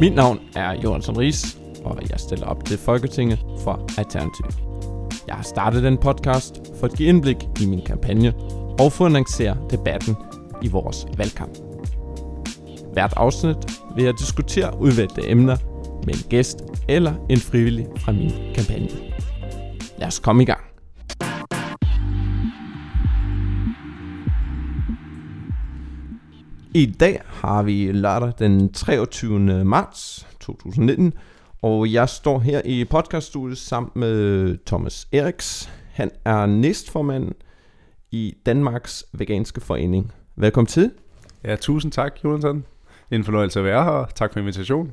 Mit navn er Jonathan Ries, og jeg stiller op til Folketinget for Alternativ. Jeg har startet den podcast for at give indblik i min kampagne og for at annoncere debatten i vores valgkamp. Hvert afsnit vil jeg diskutere udvalgte emner med en gæst eller en frivillig fra min kampagne. Lad os komme i gang. I dag har vi lørdag den 23. marts 2019, og jeg står her i podcaststudiet sammen med Thomas Eriks. Han er næstformand i Danmarks Veganske Forening. Velkommen til. Ja, tusind tak, Jonathan. Er en fornøjelse at være her. Tak for invitationen.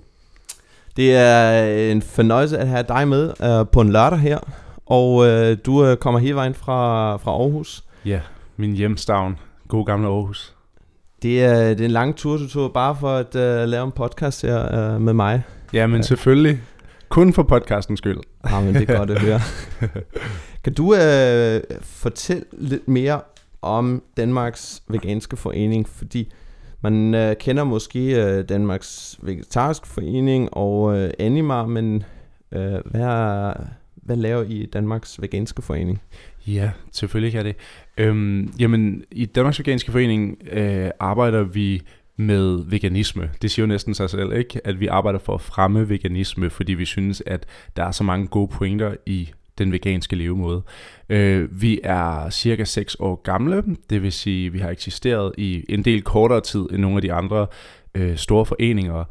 Det er en fornøjelse at have dig med uh, på en lørdag her, og uh, du uh, kommer hele vejen fra, fra Aarhus. Ja, min hjemstavn. God gamle Aarhus. Det er, det er en lang tur, du tog bare for at uh, lave en podcast her uh, med mig. Ja, men ja. selvfølgelig. Kun for podcastens skyld. Ja, men det er godt at høre. kan du uh, fortælle lidt mere om Danmarks Veganske Forening? Fordi man uh, kender måske uh, Danmarks Vegetariske Forening og uh, Anima, men uh, hvad, hvad laver I Danmarks Veganske Forening? Ja, selvfølgelig kan det. Øhm, jamen, i Danmarks Veganske Forening øh, arbejder vi med veganisme. Det siger jo næsten sig selv, ikke? At vi arbejder for at fremme veganisme, fordi vi synes, at der er så mange gode pointer i den veganske levemåde. Øh, vi er cirka 6 år gamle, det vil sige, at vi har eksisteret i en del kortere tid end nogle af de andre øh, store foreninger,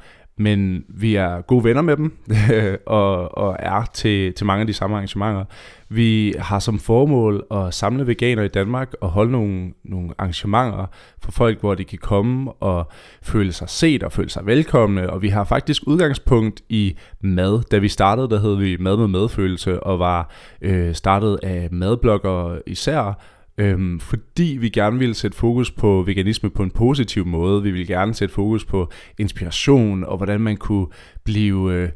men vi er gode venner med dem, og, og er til, til mange af de samme arrangementer. Vi har som formål at samle veganer i Danmark og holde nogle, nogle arrangementer for folk, hvor de kan komme og føle sig set og føle sig velkomne. Og vi har faktisk udgangspunkt i mad. Da vi startede, der hed vi Mad med medfølelse og var øh, startet af madbloggere især, Øhm, fordi vi gerne ville sætte fokus på veganisme på en positiv måde. Vi ville gerne sætte fokus på inspiration og hvordan man kunne blive øh,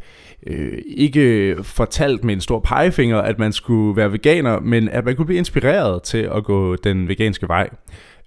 øh, ikke fortalt med en stor pegefinger, at man skulle være veganer, men at man kunne blive inspireret til at gå den veganske vej.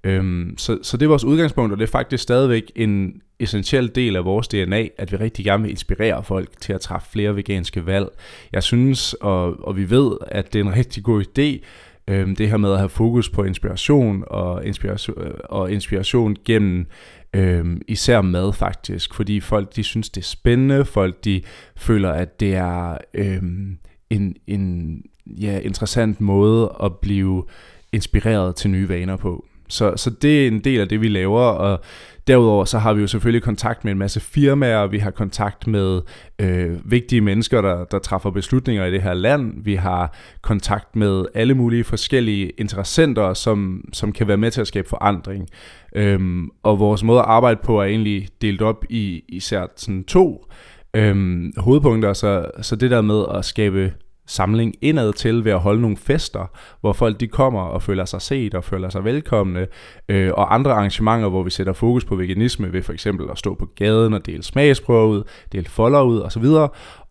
Øhm, så, så det er vores udgangspunkt, og det er faktisk stadigvæk en essentiel del af vores DNA, at vi rigtig gerne vil inspirere folk til at træffe flere veganske valg. Jeg synes, og, og vi ved, at det er en rigtig god idé, øhm, det her med at have fokus på inspiration og inspiration, øh, og inspiration gennem øhm, især mad faktisk, fordi folk de synes det er spændende, folk de føler at det er øhm, en, en ja, interessant måde at blive inspireret til nye vaner på. Så, så det er en del af det, vi laver, og derudover så har vi jo selvfølgelig kontakt med en masse firmaer, vi har kontakt med øh, vigtige mennesker, der, der træffer beslutninger i det her land, vi har kontakt med alle mulige forskellige interessenter, som, som kan være med til at skabe forandring. Øhm, og vores måde at arbejde på er egentlig delt op i især sådan to øhm, hovedpunkter, så, så det der med at skabe samling indad til ved at holde nogle fester, hvor folk de kommer og føler sig set og føler sig velkomne, øh, og andre arrangementer, hvor vi sætter fokus på veganisme ved for eksempel at stå på gaden og dele smagsprøver ud, dele folder ud osv.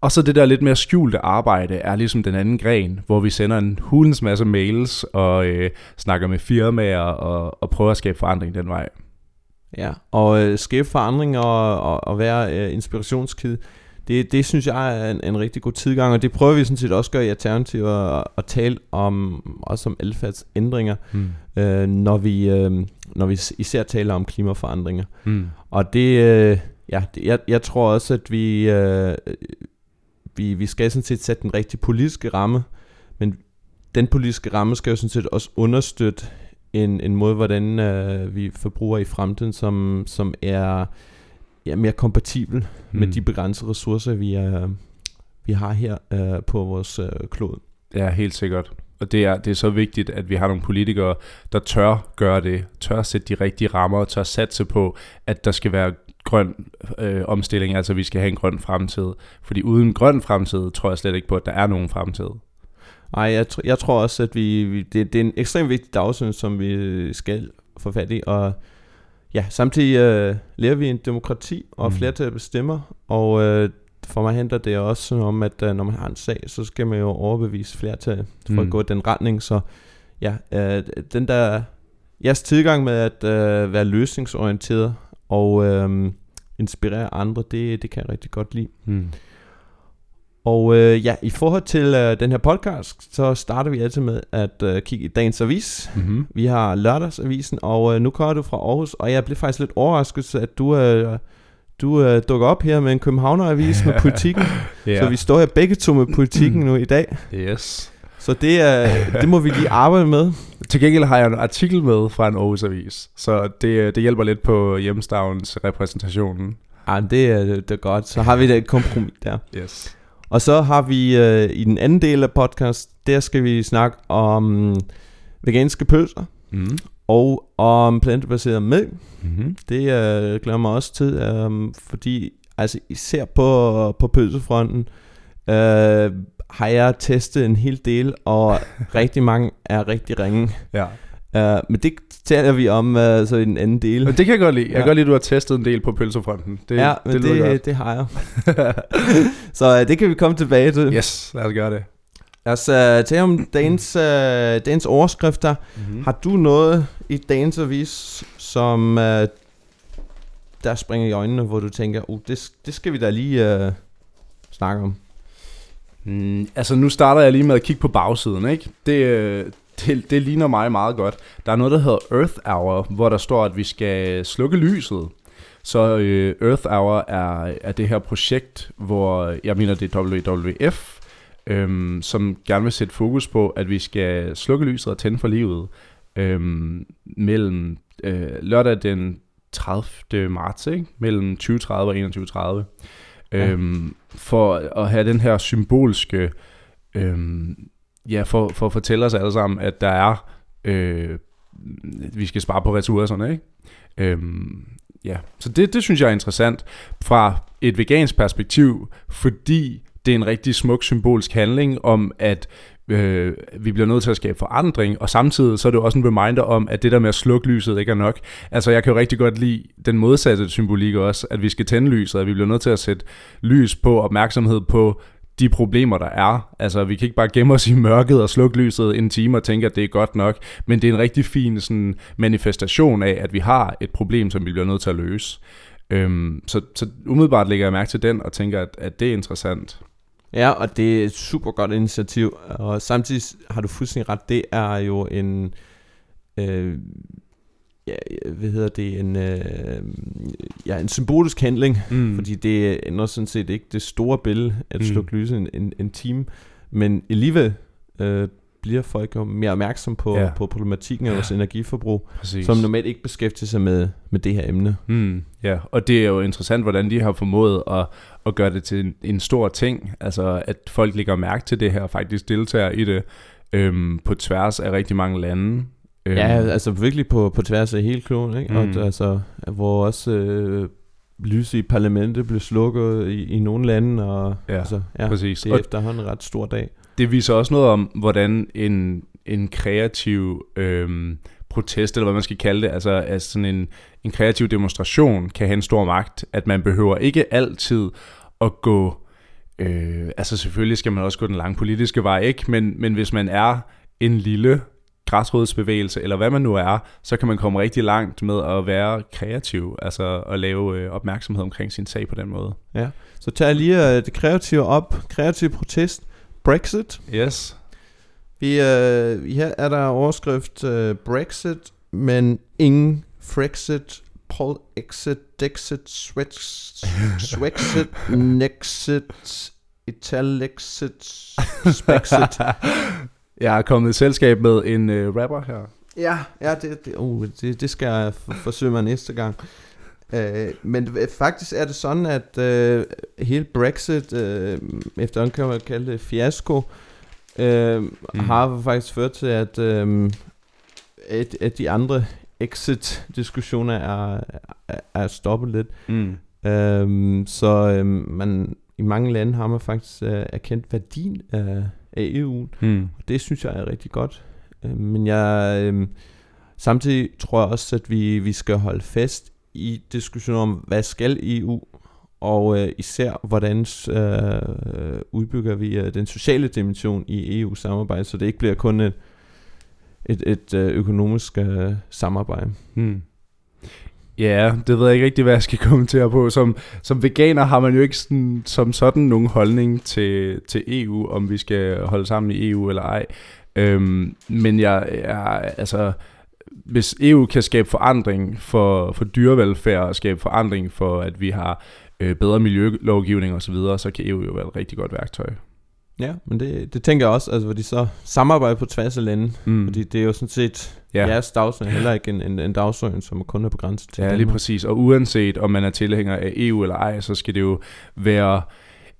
Og så det der lidt mere skjulte arbejde er ligesom den anden gren, hvor vi sender en hulens masse mails og øh, snakker med firmaer og, og prøver at skabe forandring den vej. Ja, og øh, skabe forandring og, og, og være øh, inspirationskid, det, det synes jeg er en, en rigtig god tidgang, og det prøver vi sådan set også at gøre i Alternativ at, at tale om, også om adfærdsændringer, mm. øh, når, vi, øh, når vi især taler om klimaforandringer. Mm. Og det, øh, ja, det, jeg, jeg tror også, at vi, øh, vi, vi skal sådan set sætte den rigtige politiske ramme, men den politiske ramme skal jo sådan set også understøtte en, en måde, hvordan øh, vi forbruger i fremtiden, som, som er ja, mere kompatibel mm. med de begrænsede ressourcer, vi, er, vi har her uh, på vores uh, klod. Ja, helt sikkert. Og det er, det er så vigtigt, at vi har nogle politikere, der tør gøre det, tør sætte de rigtige rammer, tør satse på, at der skal være grøn øh, omstilling, altså vi skal have en grøn fremtid. Fordi uden grøn fremtid, tror jeg slet ikke på, at der er nogen fremtid. Nej, jeg, tr- jeg tror også, at vi, vi det, det er en ekstremt vigtig dagsorden, som vi skal få fat i, og ja, samtidig øh, lærer vi en demokrati, og mm. flertal bestemmer, og øh, for mig handler det også om, at øh, når man har en sag, så skal man jo overbevise flertal for mm. at gå i den retning, så ja, øh, den der, jeres tilgang med at øh, være løsningsorienteret, og øh, inspirere andre, det, det kan jeg rigtig godt lide. Mm. Og øh, ja, i forhold til øh, den her podcast, så starter vi altid med at øh, kigge i dagens avis. Mm-hmm. Vi har lørdagsavisen, og øh, nu kommer du fra Aarhus, og jeg blev faktisk lidt overrasket, at du, øh, du øh, dukker op her med en Københavner-avis med politikken. Ja. Så vi står her begge to med politikken nu i dag. Yes. Så det, er, det må vi lige arbejde med. Til gengæld har jeg en artikel med fra en Aarhus Avis, så det, det hjælper lidt på hjemstavns repræsentationen. Men det er, det er godt. Så har vi da et kompromis der. Yes. Og så har vi øh, i den anden del af podcast, der skal vi snakke om veganske pølser Mm. og om plantebaseret mælk. Mm-hmm. Det øh, glæder mig også til, øh, fordi altså især på, på pølsefronten øh, har jeg testet en hel del, og rigtig mange er rigtig ringe. Ja. Uh, men det taler vi om uh, så i den anden del. Men det kan jeg godt lide. Jeg kan Ja. godt lide, at du har testet en del på pølsefronten. Det, ja, men det, det, lyder det, det har jeg. så uh, det kan vi komme tilbage til. Yes, lad os gøre det. Lad os uh, tale om dagens, uh, dagens overskrifter. Mm-hmm. Har du noget i dagens avis, som uh, der springer i øjnene, hvor du tænker, uh, det, det skal vi da lige uh, snakke om? Mm, altså nu starter jeg lige med at kigge på bagsiden, ikke? Det, øh, det, det ligner mig meget godt. Der er noget, der hedder Earth Hour, hvor der står, at vi skal slukke lyset. Så øh, Earth Hour er, er det her projekt, hvor jeg mener, det er WWF, øhm, som gerne vil sætte fokus på, at vi skal slukke lyset og tænde for livet øhm, mellem øh, lørdag den 30. marts, ikke? mellem 2030 og 2130. Ja. Øhm, for at have den her symbolske, øhm, ja, for, for at fortælle os alle sammen, at der er, øh, vi skal spare på ressourcerne, ikke? Øhm, ja, så det, det synes jeg er interessant fra et vegansk perspektiv, fordi det er en rigtig smuk symbolsk handling om, at øh, vi bliver nødt til at skabe forandring, og samtidig så er det også en reminder om, at det der med at slukke lyset ikke er nok. Altså jeg kan jo rigtig godt lide den modsatte symbolik også, at vi skal tænde lyset, at vi bliver nødt til at sætte lys på, opmærksomhed på de problemer, der er. Altså vi kan ikke bare gemme os i mørket og slukke lyset en time og tænke, at det er godt nok, men det er en rigtig fin sådan, manifestation af, at vi har et problem, som vi bliver nødt til at løse. Øhm, så, så umiddelbart lægger jeg mærke til den og tænker, at, at det er interessant. Ja, og det er et super godt initiativ, og samtidig har du fuldstændig ret, det er jo en, øh, ja, hvad hedder det, en, øh, ja, en symbolisk handling, Mm. fordi det ændrer sådan set ikke det store billede at Mm. slukke lyset en, en, en time, men alligevel øh, bliver folk jo mere opmærksom på, Ja. ja. på problematikken af vores energiforbrug, Præcis. som normalt ikke beskæftiger sig med, med det her emne. Mm, ja, og det er jo interessant, hvordan de har formået at, at gøre det til en, en stor ting. Altså, at folk lægger mærke til det her og faktisk deltager i det øhm, på tværs af rigtig mange lande. Øhm, Ja, altså virkelig på, på tværs af hele kloden, ikke? Mm. Og altså, hvor også øh, lyset i parlamentet blev slukket i, i nogle lande, og Ja, altså, ja, præcis. det er efterhånden en ret stor dag. det viser også noget om, hvordan en, en kreativ øhm, protest, eller hvad man skal kalde det, altså, altså sådan en, en kreativ demonstration kan have en stor magt, at man behøver ikke altid at gå, øh, altså selvfølgelig skal man også gå den lange politiske vej, ikke? Men, men hvis man er en lille græsrodsbevægelse, eller hvad man nu er, så kan man komme rigtig langt med at være kreativ, altså at lave øh, opmærksomhed omkring sin sag på den måde. Så tager jeg lige øh, det kreative op. Kreativ protest. Brexit. Yes. Vi, øh, her er der overskrift øh, Brexit, men ingen Frexit, Pol Exit, Dexit, Swix, Swexit, Nexit, Italexit, Spexit. Jeg er kommet i selskab med en øh, rapper her. Ja, ja det, det, uh, det, det skal jeg for, forsøge mig næste gang. Uh, men øh, faktisk er det sådan, at uh, hele Brexit, uh, efterhånden kan man kalde det fiasko, uh, mm. har faktisk ført til, at, um, at, at de andre exit-diskussioner er, er, er stoppet lidt. Mm. Um, så um, man, i mange lande har man faktisk uh, erkendt værdien af, af EU. Mm. Og det synes jeg er rigtig godt. Øh, Men jeg øh, samtidig tror jeg også, at vi, vi skal holde fast i diskussionen om, hvad skal EU, og øh, især hvordan øh, udbygger vi øh, den sociale dimension i EU-samarbejdet, så det ikke bliver kun et, et, et øh, økonomisk øh, samarbejde. Hmm. Ja, det ved jeg ikke rigtig, hvad jeg skal kommentere på. Som, som veganer har man jo ikke sådan, som sådan nogen holdning til, til EU, om vi skal holde sammen i EU eller ej. Øhm, men jeg, jeg, altså, hvis EU kan skabe forandring for, for dyrevelfærd og skabe forandring for, at vi har øh, bedre miljølovgivning osv., så, videre, så kan EU jo være et rigtig godt værktøj. Ja, men det, det tænker jeg også, altså hvor de så samarbejder på tværs af lande, mm. fordi det er jo sådan set ja. jeres dagsorden, heller ikke en, en, en dagsorden, som kun er begrænset til Ja, Danmark. lige præcis, og uanset om man er tilhænger af EU eller ej, så skal det jo være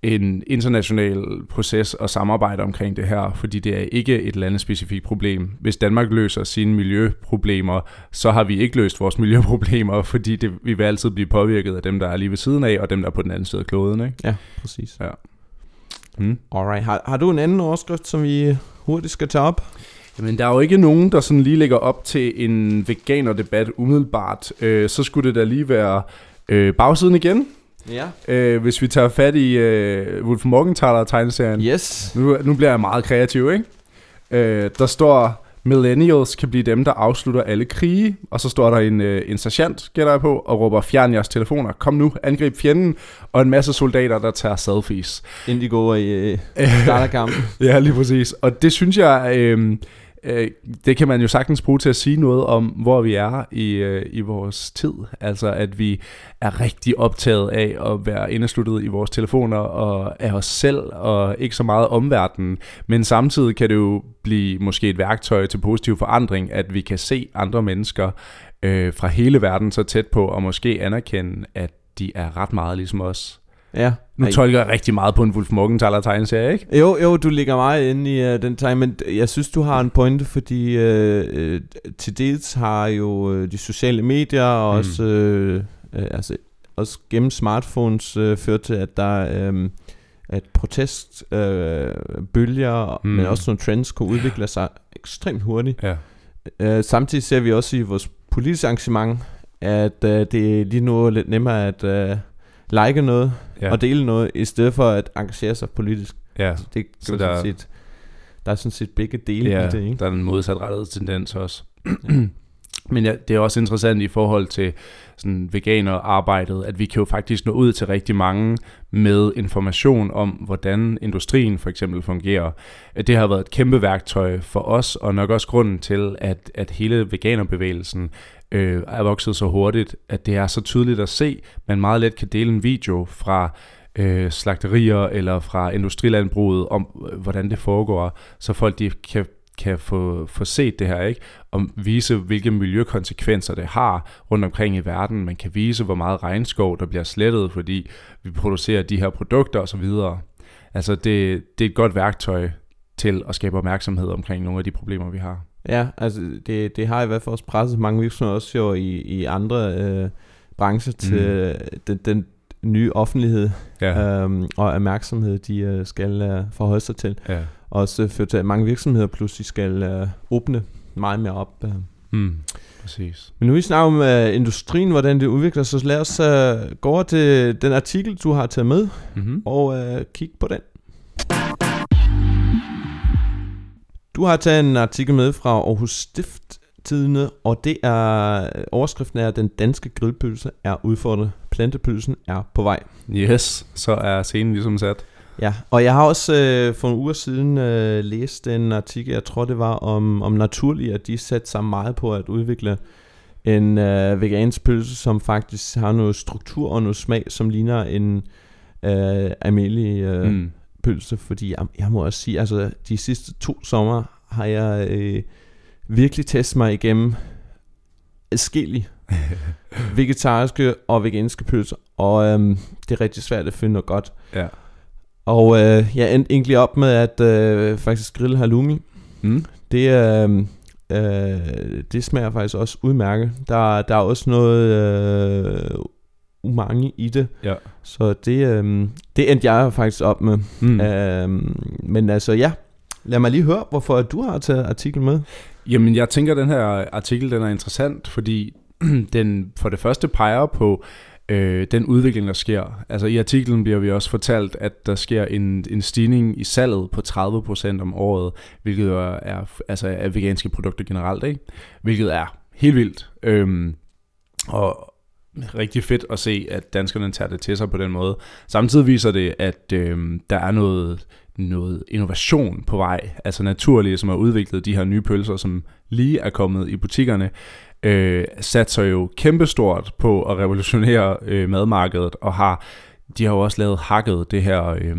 en international proces og samarbejde omkring det her, fordi det er ikke et landespecifikt problem. Hvis Danmark løser sine miljøproblemer, så har vi ikke løst vores miljøproblemer, fordi det, vi vil altid blive påvirket af dem, der er lige ved siden af, og dem, der er på den anden side af kloden. Ikke? Ja, præcis. Ja. Hmm. Alright. Har, har du en anden overskrift, som vi hurtigt skal tage op? Jamen, der er jo ikke nogen, der sådan lige lægger op til en veganer-debat umiddelbart. Øh, så skulle det da lige være øh, bagsiden igen. Ja. Øh, hvis vi tager fat i øh, Wolf Morgenthaler tegneserien. Yes. Nu, nu bliver jeg meget kreativ, ikke? Øh, der står, millennials kan blive dem, der afslutter alle krige. Og så står der en, øh, en sergeant, gætter jeg på, og råber, fjern jeres telefoner. Kom nu, angrib fjenden. Og en masse soldater, der tager selfies. Inden de går i øh, starterkampen. ja, lige præcis. Og det synes jeg... Øh, øh, det kan man jo sagtens bruge til at sige noget om, hvor vi er i, øh, i vores tid. Altså at vi er rigtig optaget af at være indesluttet i vores telefoner og af os selv og ikke så meget omverdenen. Men samtidig kan det jo blive måske et værktøj til positiv forandring, at vi kan se andre mennesker øh, fra hele verden så tæt på og måske anerkende, at de er ret meget ligesom os. Ja. Nu Ej. tolker jeg rigtig meget på en Wolf Morgenthaler tegneserie, ikke? Jo, jo, du ligger meget inde i uh, den tegn, men jeg synes, du har en pointe, fordi uh, til dels har jo uh, de sociale medier og mm. også, uh, uh, altså, også gennem smartphones uh, ført til, at der um, at protestbølger, uh, mm. men også nogle trends kunne udvikle sig ekstremt hurtigt. Ja. Uh, samtidig ser vi også i vores politiske arrangement, at uh, det er lige nu lidt nemmere at... Uh, like noget ja. og dele noget, i stedet for at engagere sig politisk. Ja. Så det, så der, sådan set, der er sådan set begge dele ja, i det, ikke? der er en modsatrettet tendens også. Men ja, det er også interessant i forhold til sådan veganerarbejdet, at vi kan jo faktisk nå ud til rigtig mange med information om, hvordan industrien for eksempel fungerer. Det har været et kæmpe værktøj for os, og nok også grunden til, at, at hele veganerbevægelsen øh, er vokset så hurtigt, at det er så tydeligt at se, man meget let kan dele en video fra øh, slagterier eller fra industrilandbruget om, øh, hvordan det foregår, så folk de kan kan få, få set det her, ikke? Og vise, hvilke miljøkonsekvenser det har rundt omkring i verden. Man kan vise, hvor meget regnskov, der bliver slettet, fordi vi producerer de her produkter osv. Altså, det, det er et godt værktøj til at skabe opmærksomhed omkring nogle af de problemer, vi har. Ja, altså det, det har i hvert fald også presset mange virksomheder også jo i, i andre øh, brancher til mm. den, den nye offentlighed ja. øhm, og opmærksomhed, de øh, skal øh, forholde sig til. Ja. Også fører til, at mange virksomheder pludselig skal øh, åbne meget mere op. Øh. Mm. Præcis. Men nu vi snakker om uh, industrien, hvordan det udvikler sig, så lad os uh, gå over til den artikel, du har taget med, mm-hmm. og uh, kigge på den. Du har taget en artikel med fra Aarhus Stift Tidene, og det er overskriften er, at den danske grillpølse er udfordret. Plantepølsen er på vej. Yes, så er scenen ligesom sat. Ja, og jeg har også øh, for nogle uger siden øh, læst en artikel, jeg tror det var om, om naturligt, at de satte sig meget på at udvikle en øh, vegansk pølse, som faktisk har noget struktur og noget smag, som ligner en øh, almindelig øh, mm pølse, fordi jeg, jeg må også sige, altså de sidste to sommer har jeg øh, virkelig testet mig igennem adskillige vegetariske og veganske pølser, og øh, det er rigtig svært at finde noget godt. Ja. Og øh, jeg endte egentlig op med at øh, faktisk grille halloumi. Mm. Det, øh, øh, det smager faktisk også udmærket. Der, der er også noget øh, umami i det. Ja. Så det, øhm, det endte jeg faktisk op med. Mm. Øhm, men altså ja, lad mig lige høre, hvorfor du har taget artikel med. Jamen jeg tænker, at den her artikel den er interessant, fordi den for det første peger på øh, den udvikling, der sker. Altså i artiklen bliver vi også fortalt, at der sker en, en stigning i salget på 30% om året, hvilket er, altså er veganske produkter generelt, ikke? hvilket er helt vildt. Øhm, og rigtig fedt at se, at danskerne tager det til sig på den måde. Samtidig viser det, at øh, der er noget, noget innovation på vej, altså naturlige, som har udviklet de her nye pølser, som lige er kommet i butikkerne, øh, satser jo kæmpestort på at revolutionere øh, madmarkedet, og har de har jo også lavet hakket det her øh,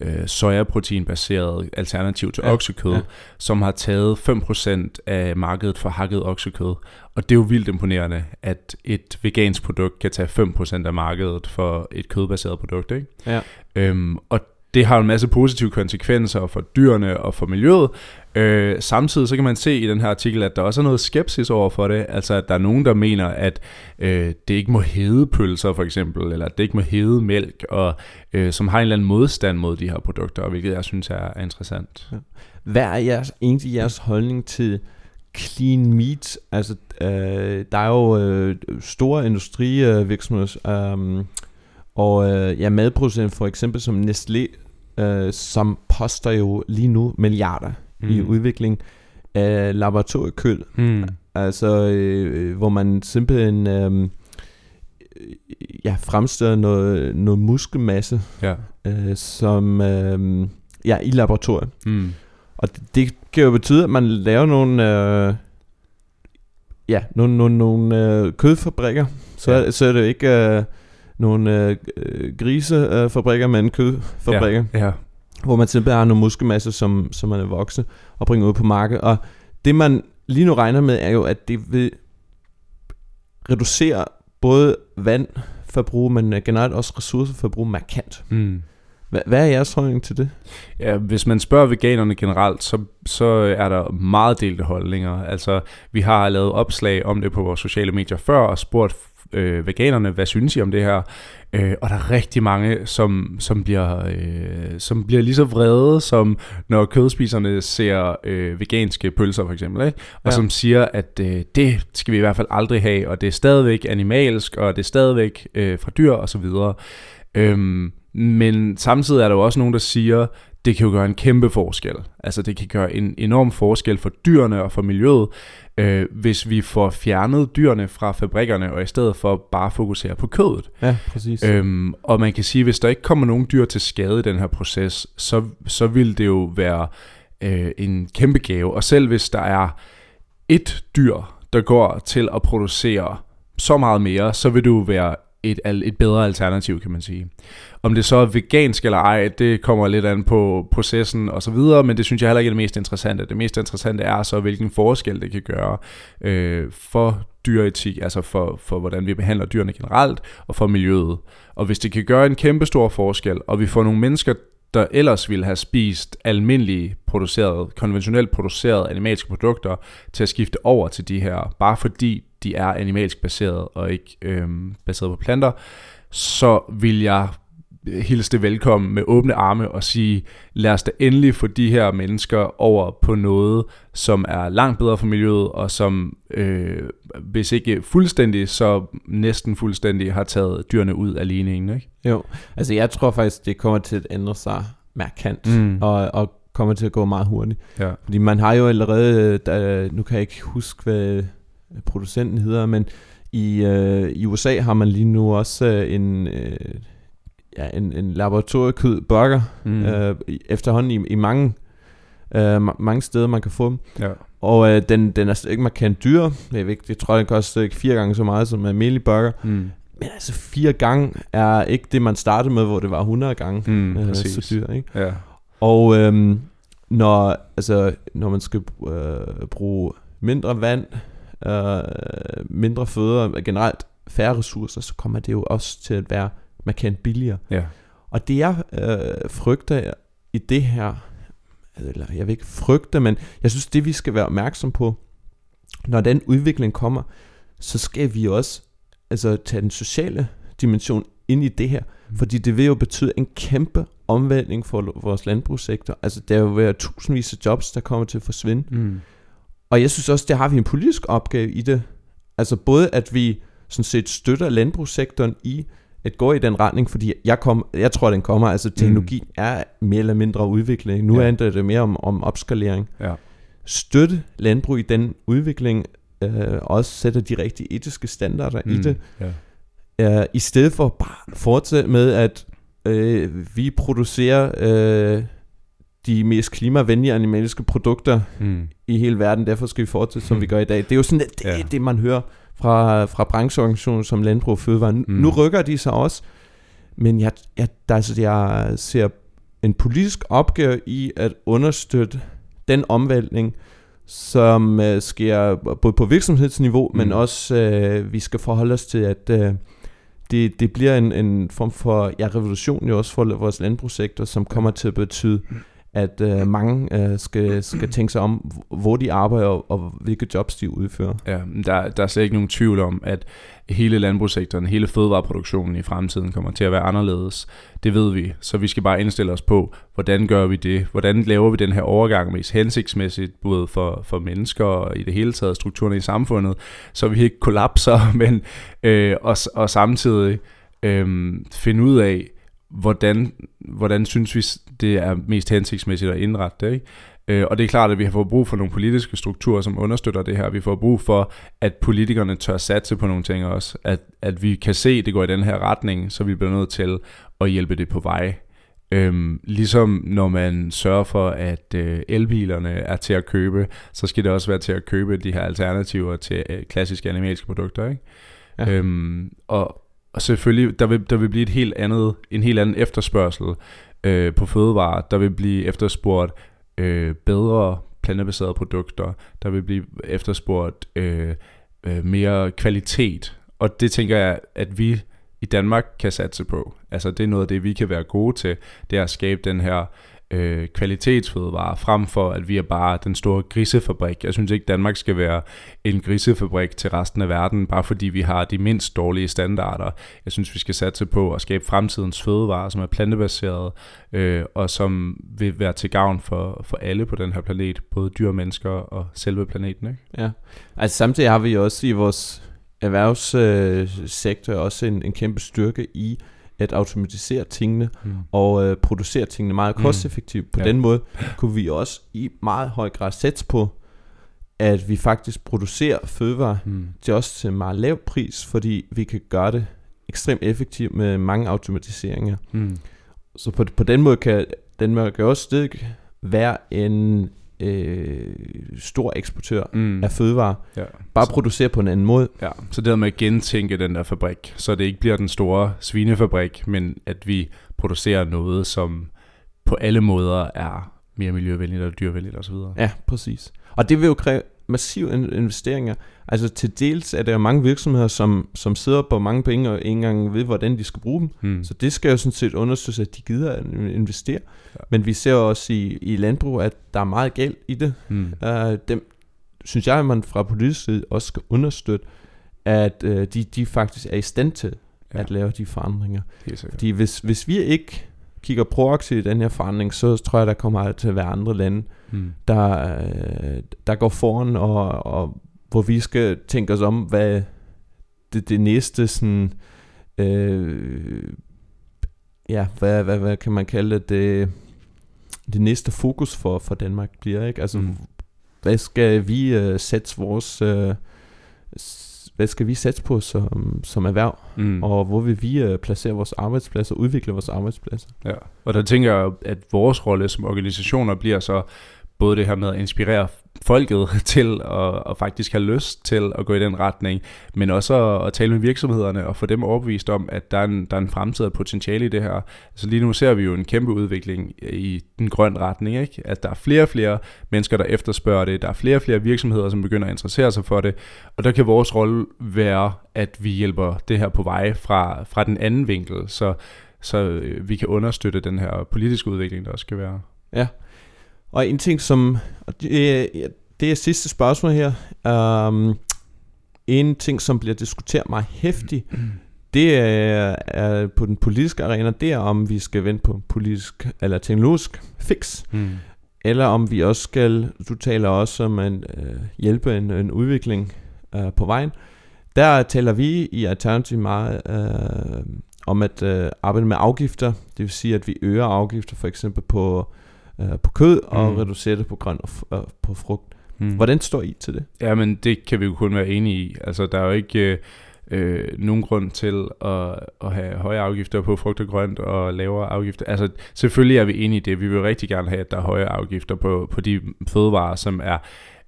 øh, sojaproteinbaseret alternativ til ja, oksekød, ja. som har taget 5% af markedet for hakket oksekød. Og det er jo vildt imponerende, at et vegansk produkt kan tage 5% af markedet for et kødbaseret produkt. Ikke? Ja. Øhm, og det har en masse positive konsekvenser for dyrene og for miljøet. Øh, samtidig så kan man se i den her artikel, at der også er noget skepsis over for det. Altså at der er nogen, der mener, at øh, det ikke må hede pølser for eksempel, eller at det ikke må hede mælk, og øh, som har en eller anden modstand mod de her produkter, hvilket jeg synes er, er interessant. Ja. Hvad er jeres, egentlig jeres holdning til clean meat? Altså, øh, der er jo øh, store industrivirksomheder, øh, og øh, ja, madproducenter for eksempel som Nestlé, øh, som poster jo lige nu milliarder mm. i udvikling af laboratoriekøl. Mm. Altså, øh, hvor man simpelthen øh, ja, fremstiller noget, noget muskelmasse, ja. øh, som øh, ja, i laboratoriet. Mm. Og det, det kan jo betyde, at man laver nogle, øh, ja, nogle, nogle, nogle øh, kødfabrikker. Så, ja. så er det jo ikke... Øh, nogle øh, grisefabrikker, men kødfabrikker. Ja, ja. Hvor man simpelthen har nogle muskelmasse, som, som man er vokse og bringer ud på markedet. Og det man lige nu regner med, er jo, at det vil reducere både vandforbrug, men generelt også ressourceforbrug markant. Mm. Hvad, hvad er jeres holdning til det? Ja, hvis man spørger veganerne generelt, så, så er der meget delte holdninger. Altså, vi har lavet opslag om det på vores sociale medier før, og spurgt øh, veganerne, hvad synes I om det her? Øh, og der er rigtig mange, som, som, bliver, øh, som bliver lige så vrede, som når kødspiserne ser øh, veganske pølser for eksempel, ikke? og ja. som siger, at øh, det skal vi i hvert fald aldrig have, og det er stadigvæk animalsk, og det er stadigvæk øh, fra dyr osv., Øhm, men samtidig er der jo også nogen, der siger, det kan jo gøre en kæmpe forskel. Altså det kan gøre en enorm forskel for dyrene og for miljøet, øh, hvis vi får fjernet dyrene fra fabrikkerne, og i stedet for bare fokusere på kødet. Ja, præcis. Øhm, og man kan sige, hvis der ikke kommer nogen dyr til skade i den her proces, så, så vil det jo være øh, en kæmpe gave. Og selv hvis der er et dyr, der går til at producere så meget mere, så vil det jo være et, et bedre alternativ, kan man sige. Om det så er vegansk eller ej, det kommer lidt an på processen og så videre, men det synes jeg heller ikke er det mest interessante. Det mest interessante er så, hvilken forskel det kan gøre øh, for dyreetik, altså for, for hvordan vi behandler dyrene generelt, og for miljøet. Og hvis det kan gøre en kæmpe stor forskel, og vi får nogle mennesker, der ellers ville have spist almindelige produceret, konventionelt producerede animalske produkter, til at skifte over til de her, bare fordi de er animalsk baseret og ikke øhm, baseret på planter, så vil jeg hilse det velkommen med åbne arme og sige, lad os da endelig få de her mennesker over på noget, som er langt bedre for miljøet, og som, øh, hvis ikke fuldstændig, så næsten fuldstændig har taget dyrene ud af ligningen. Ikke? Jo, altså jeg tror faktisk, det kommer til at ændre sig markant, mm. og, og kommer til at gå meget hurtigt. Ja. Fordi man har jo allerede, der, nu kan jeg ikke huske, hvad producenten hedder, men i, øh, i USA har man lige nu også øh, en, øh, ja, en, en laboratoriekød burger mm. øh, efterhånden i, i mange, øh, mange steder, man kan få dem. Ja. Og øh, den, den er ikke markant dyr. Jeg, ved ikke, jeg tror, den koster ikke fire gange så meget som en almindelig burger. Mm. Men altså fire gange er ikke det, man startede med, hvor det var 100 gange mm, øh, så dyr. Ikke? Ja. Og øhm, når, altså, når man skal øh, bruge mindre vand, øh, mindre fødder, generelt færre ressourcer, så kommer det jo også til at være markant billigere. Ja. Og det jeg øh, frygter i det her, eller jeg vil ikke frygte, men jeg synes det vi skal være opmærksom på, når den udvikling kommer, så skal vi også altså, tage den sociale dimension ind i det her, mm. fordi det vil jo betyde en kæmpe omvæltning for vores landbrugssektor. Altså der vil være tusindvis af jobs, der kommer til at forsvinde. Mm. Og jeg synes også, der har vi en politisk opgave i det. Altså både at vi sådan set støtter landbrugssektoren i at gå i den retning, fordi jeg, kom, jeg tror, den kommer. Altså teknologi mm. er mere eller mindre udvikling. Nu ja. handler det mere om, om opskalering. Ja. Støtte landbrug i den udvikling, øh, også sætter de rigtige etiske standarder mm. i det. Ja. uh, i stedet for bare fortsætte med, at uh, vi producerer uh, de mest klimavenlige animaliske produkter Mm. i hele verden, derfor skal vi fortsætte, som Mm. vi gør i dag. Det er jo sådan, det, Ja. det man hører fra, fra brancheorganisationer som Landbrug og Fødevare. Mm. Nu rykker de sig også, men jeg, jeg, der, altså, jeg ser en politisk opgave i at understøtte den omvæltning, som øh, sker både på virksomhedsniveau, mm. men Mm. også øh, vi skal forholde os til, at øh, det, det bliver en, en form for ja, revolution jo også for vores landbrugssektor, som kommer til at betyde, at øh, mange øh, skal, skal tænke sig om, hvor de arbejder og, og hvilke jobs de udfører. Ja, der, der er slet ikke nogen tvivl om, at hele landbrugssektoren, hele fødevareproduktionen i fremtiden kommer til at være anderledes. Det ved vi, så vi skal bare indstille os på, hvordan gør vi det? Hvordan laver vi den her overgang mest hensigtsmæssigt, både for, for mennesker og i det hele taget strukturerne i samfundet, så vi ikke kollapser, men øh, og, og samtidig øh, finde ud af, hvordan, hvordan synes vi, det er mest hensigtsmæssigt at indrette det. Ikke? Øh, og det er klart, at vi har fået brug for nogle politiske strukturer, som understøtter det her. Vi får brug for, at politikerne tør satse på nogle ting også. At, at vi kan se, at det går i den her retning, så vi bliver nødt til at hjælpe det på vej. Øhm, ligesom når man sørger for, at øh, elbilerne er til at købe, så skal det også være til at købe de her alternativer til øh, klassiske animalske produkter. Ikke? Ja. Øhm, og, og selvfølgelig, der vil, der vil blive et helt andet, en helt anden efterspørgsel øh, på fødevarer. Der vil blive efterspurgt øh, bedre plantebaserede produkter. Der vil blive efterspurgt øh, øh, mere kvalitet. Og det tænker jeg, at vi i Danmark kan satse på. Altså det er noget af det, vi kan være gode til. Det er at skabe den her øh, kvalitetsfødevarer, frem for at vi er bare den store grisefabrik. Jeg synes ikke, Danmark skal være en grisefabrik til resten af verden, bare fordi vi har de mindst dårlige standarder. Jeg synes, vi skal satse på at skabe fremtidens fødevarer, som er plantebaserede, øh, og som vil være til gavn for, for alle på den her planet, både dyr, mennesker og selve planeten. Ikke? Ja, altså samtidig har vi også i vores erhvervssektor øh, også en, en kæmpe styrke i at automatisere tingene Mm. og øh, producere tingene meget Mm. kosteffektivt. På Ja. den måde kunne vi også i meget høj grad sætte på, at vi faktisk producerer fødevarer Mm. til også til en meget lav pris, fordi vi kan gøre det ekstremt effektivt med mange automatiseringer. Mm. Så på, på den måde kan Danmark også stadig være en øh, stor eksportør Mm. af fødevarer, Ja. bare Så- producere på en anden måde. Ja, så det med at gentænke den der fabrik, så det ikke bliver den store svinefabrik, men at vi producerer noget, som på alle måder er mere miljøvenligt og dyrvenligt osv. Ja, præcis. Og det vil jo kræve massive in- investeringer. Altså til dels er der jo mange virksomheder, som, som sidder på mange penge og ikke engang ved, hvordan de skal bruge dem. Hmm. Så det skal jo sådan set undersøges, at de gider at investere. Ja. Men vi ser også i, i landbrug, at der er meget galt i det. Hmm. Uh, dem synes jeg, at man fra politisk side også skal understøtte, at uh, de, de faktisk er i stand til Ja. at lave de forandringer. Fordi hvis, hvis vi ikke kigger proaktivt i den her forandring, så tror jeg, der kommer til at være andre lande, Hmm. der, øh, der går foran, og, og hvor vi skal tænke os om, hvad det, det næste sådan, øh, ja, hvad, hvad, hvad kan man kalde det, det, det næste fokus for, for Danmark bliver, ikke? Altså, Mm. mm. hvad skal vi øh, sætte vores, øh, hvad skal vi sætte på som, som erhverv, Mm. og hvor vil vi øh, placere vores arbejdspladser, udvikle vores arbejdspladser? Ja, og der tænker jeg, at vores rolle som organisationer bliver så både det her med at inspirere folket til at, at faktisk have lyst til at gå i den retning, men også at, at tale med virksomhederne og få dem overbevist om, at der er en, der er en fremtid og potentiale i det her. Altså lige nu ser vi jo en kæmpe udvikling i den grønne retning, ikke? at der er flere og flere mennesker, der efterspørger det, der er flere og flere virksomheder, som begynder at interessere sig for det, og der kan vores rolle være, at vi hjælper det her på vej fra, fra den anden vinkel, så så øh, vi kan understøtte den her politiske udvikling, der også skal være. Ja. Og en ting som, og det, er- det er sidste spørgsmål her, um, en ting som bliver diskuteret meget hæftigt, det er, er på den politiske arena, det er om vi skal vente på politisk eller teknologisk fix, Mm. eller om vi også skal, du taler også om at øh, hjælpe en, en udvikling øh, på vejen. Der taler vi i Alternativ meget øh, om at øh, arbejde med afgifter, det vil sige at vi øger afgifter for eksempel på, øh, på kød og Mm. reducerer det på grøn og øh, på frugt. Mm. Hvordan står I til det? Ja, men det kan vi jo kun være enige i. Altså, der er jo ikke... Øh, øh, nogen grund til at, at have høje afgifter på frugt og grønt og lavere afgifter. Altså selvfølgelig er vi enige i det. Vi vil rigtig gerne have, at der er høje afgifter på, på de fødevarer, som er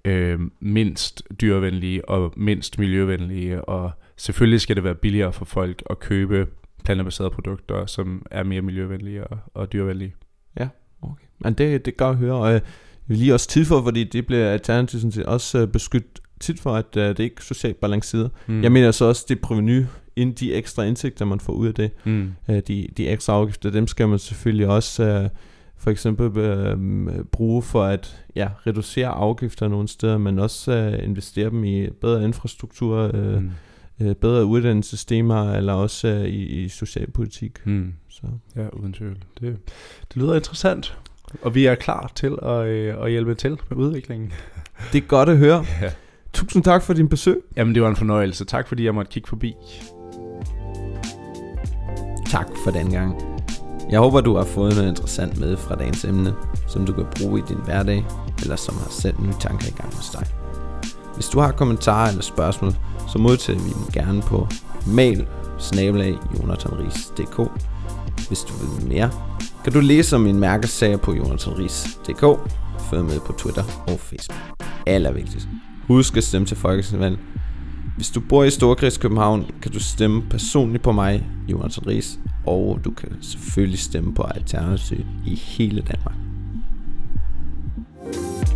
øh, mindst dyrvenlige og mindst miljøvenlige. Og selvfølgelig skal det være billigere for folk at købe plantebaserede produkter, som er mere miljøvenlige og, og dyrvenlige. Ja. Men det, det gør at høre, og vil lige også tid for, fordi det bliver alternativet også øh, beskyttet tit for, at uh, det er ikke socialt balanceret. Mm. Jeg mener så også, det proveny, ind de ekstra indtægter, man får ud af det, mm. uh, de, de ekstra afgifter, dem skal man selvfølgelig også uh, for eksempel uh, bruge for at ja, reducere afgifter nogle steder, men også uh, investere dem i bedre infrastruktur, uh, mm. uh, bedre uddannelsessystemer, eller også uh, i, i socialpolitik. Mm. Så. Ja, uden tvivl. Det, det lyder interessant. Og vi er klar til at, øh, at hjælpe til med udviklingen. Det er godt at høre. Ja. Tusind tak for din besøg. Jamen, det var en fornøjelse. Tak fordi jeg måtte kigge forbi. Tak for den gang. Jeg håber, du har fået noget interessant med fra dagens emne, som du kan bruge i din hverdag, eller som har sat nye tanker i gang hos dig. Hvis du har kommentarer eller spørgsmål, så modtager vi dem gerne på mail snabelag Hvis du vil mere, kan du læse om min mærkesager på jonathanris.dk. Følg med på Twitter og Facebook. Allervigtigst. Husk at stemme til Folketingsvalg. Hvis du bor i Storkreds København, kan du stemme personligt på mig, Jonathan Ries, og du kan selvfølgelig stemme på Alternativ i hele Danmark. thank you